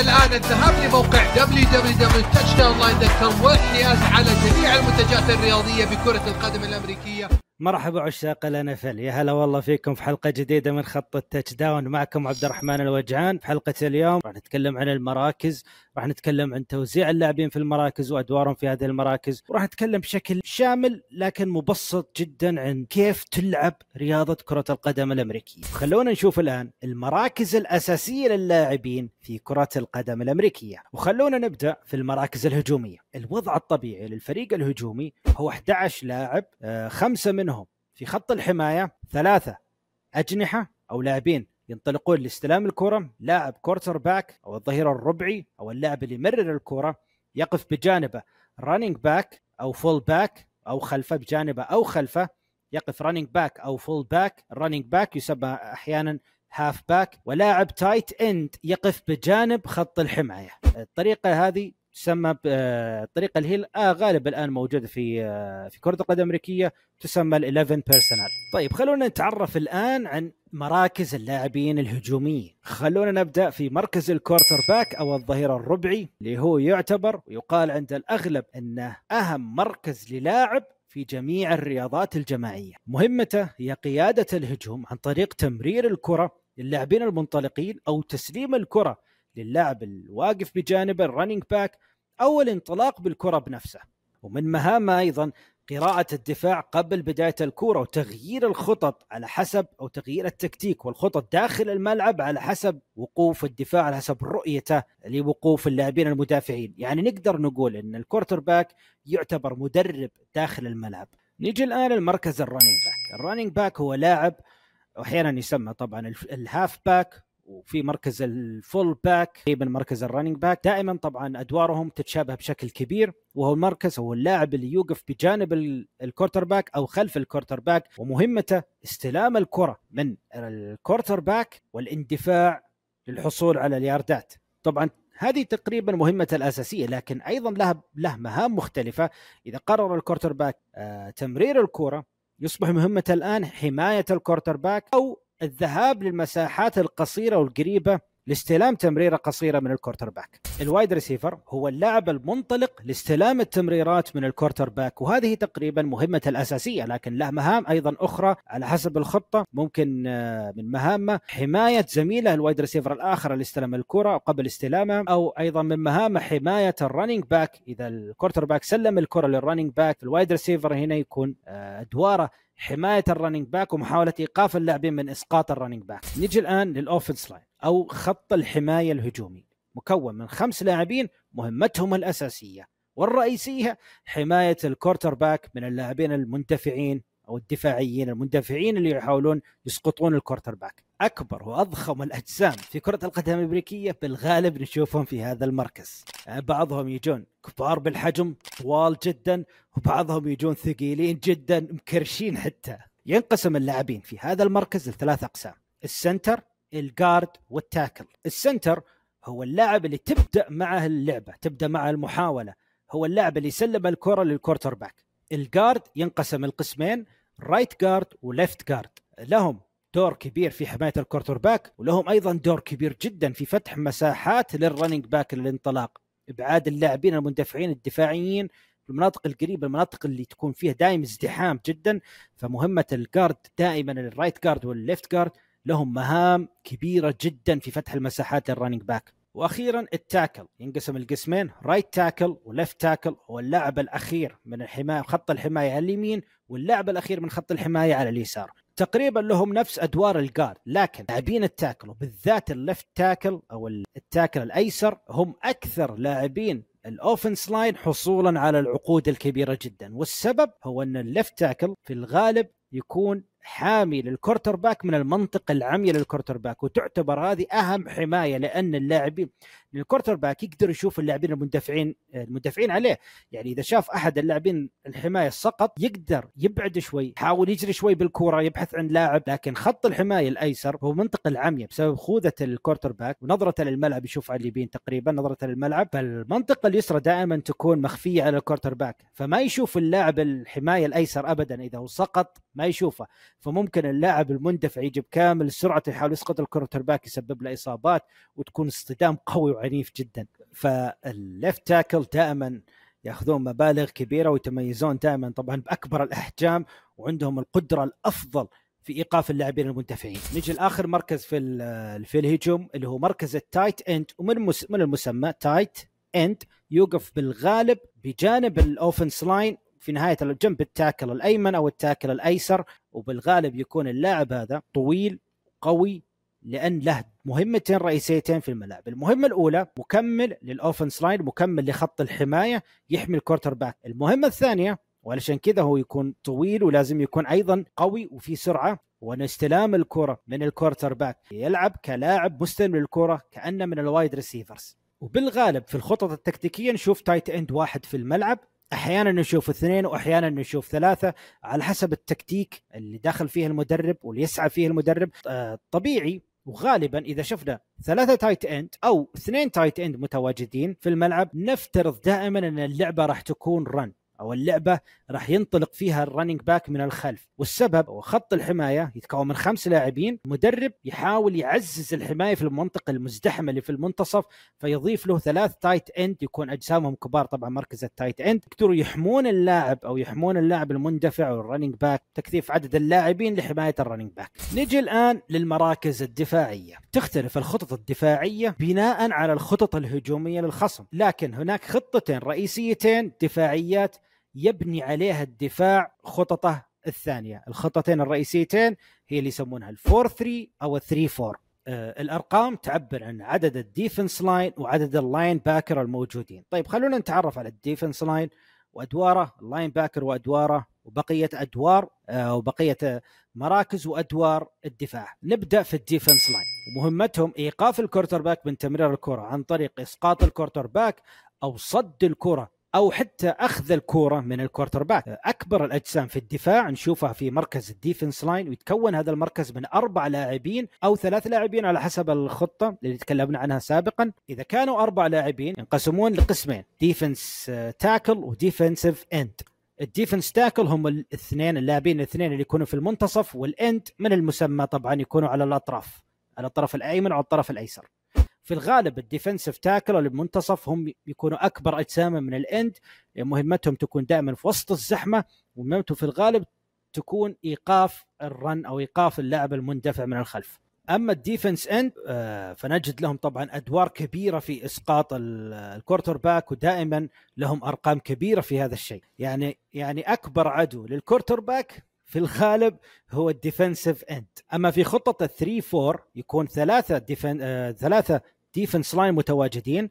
الآن الذهاب لموقع www.touchdownline.com والحياز على جميع المنتجات الرياضية بكرة القدم الأمريكية. مرحبا عشاق الانفل يا هلا والله فيكم في حلقة جديدة من خط التاتش داون معكم عبد الرحمن الوجعان. في حلقة اليوم راح نتكلم عن المراكز راح نتكلم عن توزيع اللاعبين في المراكز وأدوارهم في هذه المراكز. وراح نتكلم بشكل شامل لكن مبسط جدا عن كيف تلعب رياضة كرة القدم الأمريكية. خلونا نشوف الآن المراكز الأساسية للاعبين في كرة القدم الأمريكية. وخلونا نبدأ في المراكز الهجومية. الوضع الطبيعي للفريق الهجومي هو 11 لاعب آه، خمسة منهم في خط الحماية ثلاثة أجنحة أو لاعبين ينطلقون لاستلام الكرة. لاعب quarterback أو الظهير الربعي أو اللاعب اللي يمرر الكرة يقف بجانبه. running back أو fullback أو خلفه بجانبه أو خلفه يقف running back أو fullback ال running back يسمى أحيانا halfback ولاعب tight end يقف بجانب خط الحماية. الطريقة هذه تسمى الطريقة اللي هي آه غالبا الآن موجودة في آه، في كرة القدم الأمريكية تسمى ال 11 personnel طيب خلونا نتعرف الآن عن مراكز اللاعبين الهجوميين. خلونا نبدأ في مركز ال quarterback أو الظهير الربعي اللي هو يعتبر ويقال عند الأغلب إنه أهم مركز للاعب في جميع الرياضات الجماعية. مهمته هي قيادة الهجوم عن طريق تمرير الكرة للاعبين المنطلقين أو تسليم الكرة للاعب الواقف بجانب ال running back أو الانطلاق بالكرة بنفسه. ومن مهامه أيضا قراءة الدفاع قبل بداية الكرة وتغيير الخطط على حسب أو تغيير التكتيك والخطط داخل الملعب على حسب وقوف الدفاع على حسب رؤيته لوقوف اللاعبين المدافعين. يعني نقدر نقول أن ال quarterback يعتبر مدرب داخل الملعب. نيجي الآن لمركز ال running back ال running back هو لاعب أحيانا يسمى طبعا ال halfback وفي مركز ال fullback تقريبا مركز ال running back دائما طبعا أدوارهم تتشابه بشكل كبير وهو المركز هو اللاعب اللي يوقف بجانب ال- ال quarterback أو خلف ال quarterback ومهمته استلام الكرة من ال quarterback والاندفاع للحصول على الياردات. طبعا هذه تقريبا مهمته الأساسية لكن أيضا له له مهام مختلفة. إذا قرر ال quarterback آه تمرير الكرة يصبح مهمته الآن حماية ال quarterback أو الذهاب للمساحات القصيرة والقريبة لاستلام تمريرة قصيرة من ال quarterback. ال wide receiver هو اللاعب المنطلق لاستلام التمريرات من ال quarterback وهذه تقريبا مهمته الأساسية لكن له مهام أيضا أخرى على حسب الخطة ممكن آه، من مهامه حماية زميله ال wide receiver الآخر اللي استلم الكرة قبل استلامها أو أيضا من مهامه حماية ال running back إذا ال quarterback سلم الكرة لل running back ال wide receiver هنا يكون آه، أدواره حماية ال running back ومحاولة إيقاف اللاعبين من إسقاط ال running back. نجي الآن لل offense line أو خط الحماية الهجومي مكون من خمس لاعبين مهمتهم الأساسية والرئيسية حماية ال quarterback من اللاعبين المندفعين أو الدفاعيين المندفعين اللي يحاولون يسقطون ال quarterback. أكبر وأضخم الأجسام في كرة القدم الأمريكية بالغالب نشوفهم في هذا المركز. بعضهم يجون كبار بالحجم طوال جدا وبعضهم يجون ثقيلين جدا مكرشين حتى. ينقسم اللاعبين في هذا المركز لثلاث أقسام. السنتر الجارد والتاكل السنتر هو اللاعب اللي تبدأ معه اللعبة تبدأ معه المحاولة. هو اللاعب اللي يسلم الكرة لل quarterback. ال guard ينقسم لقسمين right guard و left guard لهم دور كبير في حماية ال quarterback ولهم أيضا دور كبير جدا في فتح مساحات لل running back للانطلاق. إبعاد اللاعبين المندفعين الدفاعيين في المناطق القريبة المناطق اللي تكون فيها دائما ازدحام جدا. فمهمة ال guard دائما ال right guard وال left guard لهم مهام كبيرة جدا في فتح المساحات لل running back وأخيرا ال tackle ينقسم لقسمين right tackle و left tackle هو اللاعب الأخير من الحمايه خط الحماية على اليمين واللاعب الأخير من خط الحماية على اليسار. تقريبا لهم نفس أدوار ال guard لكن لاعبين ال tackle وبالذات ال left tackle أو ال tackle الأيسر هم أكثر لاعبين ال offense line حصولا على العقود الكبيرة جدا. والسبب هو إن ال left tackle في الغالب يكون حامي لل quarterback من المنطقة العمياء لل quarterback وتعتبر هذه أهم حماية لأن اللاعبين ال quarterback يقدر يشوف اللاعبين المندفعين المندفعين عليه. يعني إذا شاف أحد اللاعبين الحماية سقط يقدر يبعد شوي يحاول يجري شوي بالكورة يبحث عن لاعب لكن خط الحماية الأيسر هو منطقة العمياء بسبب خوذة ال quarterback ونظرته للملعب يشوف على اليمين تقريبا نظرته للملعب. فالمنطقة اليسرى دائما تكون مخفية على ال quarterback فما يشوف اللاعب الحماية الأيسر ابدا إذا هو سقط ما يشوفه. فممكن اللاعب المندفع يجي بكامل سرعته يحاول يسقط ال quarterback يسبب له إصابات وتكون اصطدام قوي وعنيف جدا. فال left tackle دائما يأخذون مبالغ كبيرة ويتميزون دائما طبعا بأكبر الأحجام وعندهم القدرة الأفضل في إيقاف اللاعبين المندفعين. نجي لآخر مركز في في الهجوم اللي هو مركز ال tight end ومن من المسمى tight end يوقف بالغالب بجانب ال offense line في نهاية الجنب ال tackle الأيمن أو ال tackle الأيسر وبالغالب يكون اللاعب هذا طويل قوي لأن له مهمتين رئيسيتين في الملعب، المهمة الأولى مكمل لل offense line، مكمل لخط الحماية يحمي ال quarterback، المهمة الثانية وعلشان كذا هو يكون طويل ولازم يكون أيضا قوي وفي سرعة وأن استلام الكرة من ال quarterback يلعب كلاعب مستلم للكره كأنه من ال wide receivers وبالغالب في الخطط التكتيكية نشوف tight end واحد في الملعب. أحيانا نشوف اثنين واحيانا نشوف ثلاثة على حسب التكتيك اللي داخل فيه المدرب واللي يسعى فيه المدرب. آه، طبيعي وغالبا إذا شفنا ثلاثة tight end أو اثنين tight end متواجدين في الملعب نفترض دائما أن اللعبة راح تكون run أو اللعبة راح ينطلق فيها ال running back من الخلف. والسبب هو خط الحماية يتكون من خمس لاعبين مدرب يحاول يعزز الحماية في المنطقة المزدحمة اللي في المنتصف فيضيف له ثلاث tight end يكون أجسامهم كبار طبعا مركز ال tight end يقدروا يحمون اللاعب أو يحمون اللاعب المندفع وال running back تكثيف عدد اللاعبين لحماية ال running back نجي الآن للمراكز الدفاعية. تختلف الخطط الدفاعية بناء على الخطط الهجومية للخصم. لكن هناك خطتين رئيسيتين دفاعيات يبني عليها الدفاع خططه الثانية. الخطتين الرئيسيتين هي اللي يسمونها ال four 3 أو ال three 4 آه الأرقام تعبر عن عدد ال defense line وعدد ال linebacker الموجودين. طيب خلونا نتعرف على ال defense line وأدواره. ال linebacker وأدواره وبقية أدوار آه وبقية مراكز وأدوار الدفاع. نبدأ في ال defense line مهمتهم إيقاف ال quarterback من تمرير الكرة عن طريق إسقاط ال quarterback أو صد الكرة أو حتى أخذ الكورة من ال quarterback. أكبر الأجسام في الدفاع نشوفها في مركز ال defense line ويتكون هذا المركز من أربع لاعبين أو ثلاث لاعبين على حسب الخطة اللي تكلمنا عنها سابقا. إذا كانوا أربع لاعبين ينقسمون لقسمين defense tackle و defensive end ال defense tackle هم الاثنين اللاعبين الاثنين اللي يكونوا في المنتصف وال end من المسمى طبعا يكونوا على الأطراف على الطرف الأيمن أو الطرف الأيسر. في الغالب ال defensive tackle أو المنتصف هم يكونوا أكبر اجساما من ال end مهمتهم تكون دائما في وسط الزحمة ومهمتهم في الغالب تكون إيقاف ال run أو إيقاف اللاعب المندفع من الخلف. أما ال defense end آه، فنجد لهم طبعا أدوار كبيرة في إسقاط ال quarterback ودائما لهم أرقام كبيرة في هذا الشيء. يعني يعني أكبر عدو لل quarterback في الغالب هو ال defensive end. أما في خطة ال three four يكون ثلاثة defen آه ثلاثة defense line متواجدين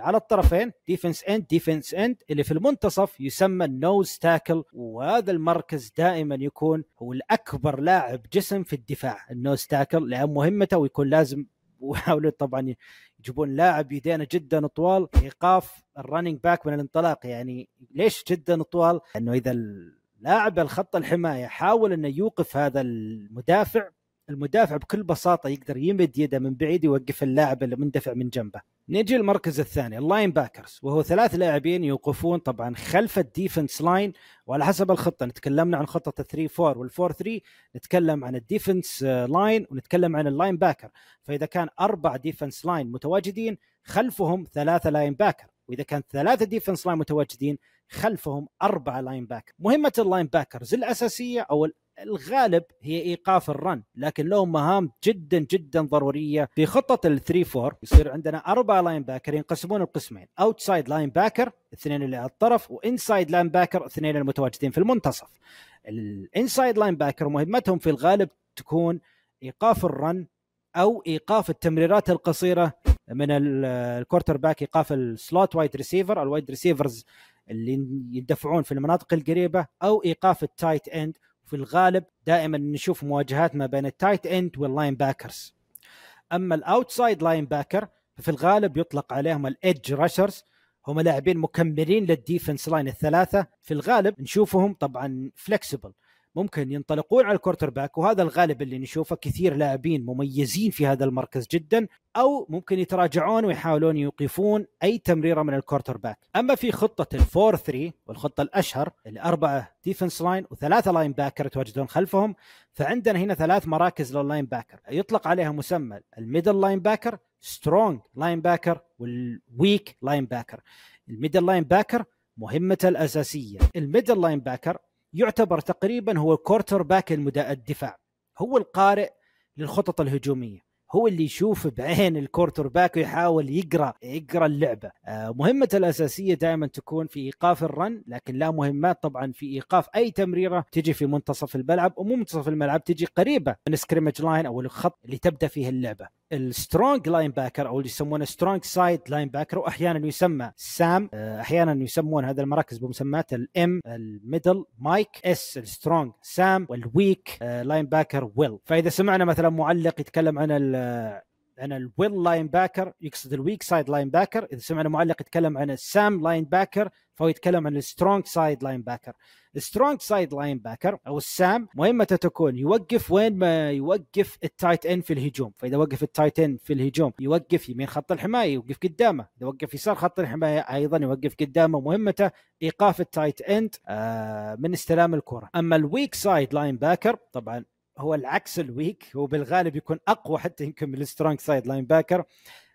على الطرفين defense end defense end اللي في المنتصف يسمى ال nose tackle وهذا المركز دائما يكون هو الأكبر لاعب جسم في الدفاع ال nose tackle لأن مهمته ويكون لازم ويحاولوا طبعا يجيبون لاعب يدينه جدا طوال ايقاف ال running back من الانطلاق يعني ليش جدا طوال؟ لأنه إذا لاعب الخط الحماية حاول إنه يوقف هذا المدافع المدافع بكل بساطة يقدر يمد يده من بعيد يوقف اللاعب اللي مندفع من جنبه. نجي المركز الثاني ال linebackers وهو ثلاث لاعبين يوقفون طبعا خلف ال defense line وعلى حسب الخطة تكلمنا عن خطة 3 4 وال 4 3 نتكلم عن ال defense line ونتكلم عن ال linebacker فإذا كان أربع defense line متواجدين خلفهم ثلاثة linebacker وإذا كان ثلاثة defense line متواجدين خلفهم أربعة linebacker مهمة ال linebackers الأساسية أو الغالب هي إيقاف ال run لكن لهم مهام جدا جدا ضرورية في خطة ال 3 4 يصير عندنا أربع linebacker ينقسمون القسمين outside linebacker اثنين اللي على الطرف و inside linebacker اثنين المتواجدين في المنتصف. ال inside linebacker مهمتهم في الغالب تكون إيقاف ال run أو إيقاف التمريرات القصيرة من ال quarterback إيقاف ال slot wide receiver ال wide receivers اللي يدفعون في المناطق القريبة أو إيقاف ال tight end في الغالب دائما نشوف مواجهات ما بين ال tight end وال linebackers أما ال outside linebacker في الغالب يطلق عليهم ال edge rushers هم لاعبين مكملين لل defense line الثلاثة. في الغالب نشوفهم طبعا flexible ممكن ينطلقون على ال quarterback وهذا الغالب اللي نشوفه كثير لاعبين مميزين في هذا المركز جدا أو ممكن يتراجعون ويحاولون يوقفون أي تمريره من ال quarterback أما في خطة ال four 3 والخطة الأشهر اللي اربعه defense line وثلاثة linebacker يتواجدون خلفهم فعندنا هنا ثلاث مراكز لل linebacker يطلق عليها مسمى ال middle linebacker strong linebacker وال weak linebacker ال middle linebacker مهمته الأساسية. ال middle linebacker يعتبر تقريبا هو quarterback الدفاع. هو القارئ للخطط الهجومية. هو اللي يشوف بعين ال quarterback ويحاول يقرأ يقرأ اللعبة. آه، مهمته الأساسية دائما تكون في إيقاف ال run لكن لا مهمات طبعا في إيقاف أي تمريرة تجي في منتصف الملعب. ومو منتصف الملعب تجي قريبة من scrimmage line أو الخط اللي تبدأ فيه اللعبة. ال strong linebacker أو اللي يسمونه strong side linebacker وأحيانا يسمى سام آه، أحيانا يسمون هذه المراكز بمسمات ال M ال middle Mike S ال strong Sam وال weak linebacker Will فإذا سمعنا مثلا معلق يتكلم عن عن ال Will linebacker يقصد ال weak side linebacker إذا سمعنا معلق يتكلم عن ال Sam linebacker فهو يتكلم عن ال strong side linebacker ال strong side linebacker أو السام مهمته تكون؟ يوقف وين ما يوقف ال tight end في الهجوم. فإذا وقف ال tight end في الهجوم يوقف يمين خط الحماية يوقف قدامه. إذا وقف يسار خط الحماية أيضا يوقف قدامه. مهمته إيقاف ال tight end آه من استلام الكرة. أما ال weak side linebacker طبعا هو العكس ال weak هو بالغالب يكون أقوى حتى يمكن من ال strong side linebacker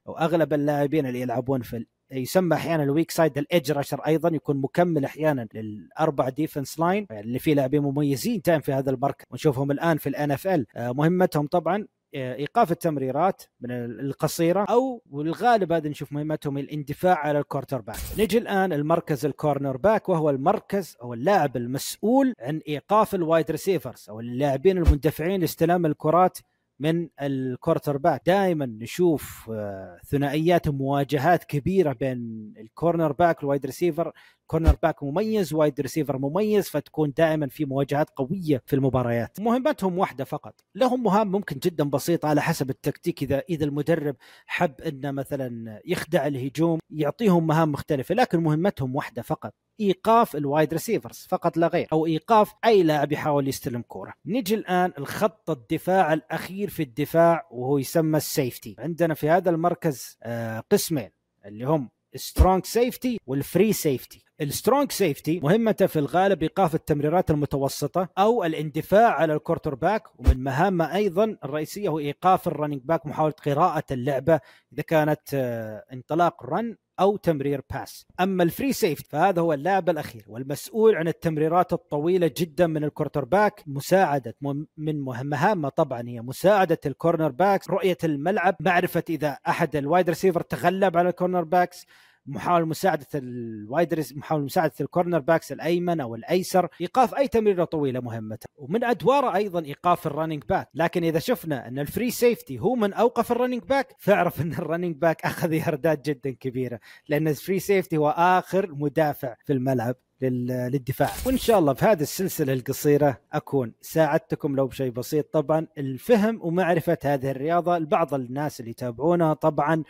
وأغلب اللاعبين اللي يلعبون في يسمى أحيانا ال weak side ال edge rusher أيضا يكون مكمل أحيانا للأربع defense line اللي فيه لاعبين مميزين تام في هذا المركز. ونشوفهم الآن في ال NFL مهمتهم طبعا آه، إيقاف التمريرات من القصيرة أو والغالب هذا نشوف مهمتهم الاندفاع على ال quarterback. نجي الآن المركز ال cornerback وهو المركز أو اللاعب المسؤول عن إيقاف ال wide receivers أو اللاعبين المندفعين لاستلام الكرات من ال quarterback. دائما نشوف آه، ثنائيات ومواجهات كبيرة بين ال cornerback وال wide receiver. cornerback مميز wide receiver مميز فتكون دائما في مواجهات قوية في المباريات. مهمتهم واحدة فقط. لهم مهام ممكن جدا بسيطه على حسب التكتيك. إذا إذا المدرب حب إنه مثلا يخدع الهجوم يعطيهم مهام مختلفة لكن مهمتهم واحدة فقط. إيقاف ال wide receivers فقط لا غير أو إيقاف أي لاعب يحاول يستلم كورة. نجي الآن الخط الدفاع الأخير في الدفاع وهو يسمى ال safety عندنا في هذا المركز آه، قسمين اللي هم strong safety وال free safety ال strong safety مهمته في الغالب إيقاف التمريرات المتوسطة أو الاندفاع على ال quarterback ومن مهامة أيضا الرئيسية هو إيقاف ال running back محاولة قراءة اللعبة إذا كانت آه، انطلاق run أو تمرير pass أما ال free safety فهذا هو اللاعب الأخير والمسؤول عن التمريرات الطويلة جدا من ال quarterback مساعدة من مهامه طبعا هي مساعدة ال cornerbacks رؤية الملعب معرفة إذا أحد ال wide receiver تغلب على ال cornerbacks محاول مساعدة ال wide محاول مساعدة ال cornerbacks الأيمن أو الأيسر إيقاف أي تمريرة طويلة مهمته ومن أدواره أيضا إيقاف ال running back لكن إذا شفنا إن ال free safety هو من أوقف ال running back فاعرف إن ال running back أخذ ياردات جدا كبيرة. لأن ال free safety هو آخر مدافع في الملعب للدفاع. وإن شاء الله في هذه السلسلة القصيرة أكون ساعدتكم لو بشيء بسيط. طبعا الفهم ومعرفة هذه الرياضة لبعض الناس اللي يتابعونها طبعا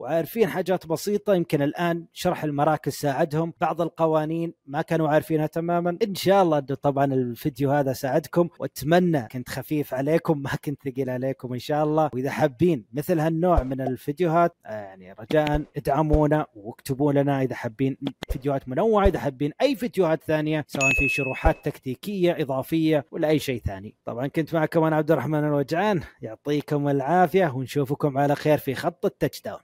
وعارفين حاجات بسيطة. يمكن الآن شرح المراكز ساعدهم. بعض القوانين ما كانوا عارفينها تماما. إن شاء الله أنه طبعا الفيديو هذا ساعدكم. وأتمنى كنت خفيف عليكم ما كنت ثقيل عليكم إن شاء الله. وإذا حابين مثل هالنوع من الفيديوهات يعني رجاء ادعمونا واكتبوا لنا إذا حابين فيديوهات منوعة. إذا حابين أي فيديوهات ثانية سواء في شروحات تكتيكية إضافية ولا أي شيء ثاني. طبعا كنت معكم أنا عبد الرحمن الوجعان. يعطيكم العافية ونشوفكم على خير في خط التاتش داون.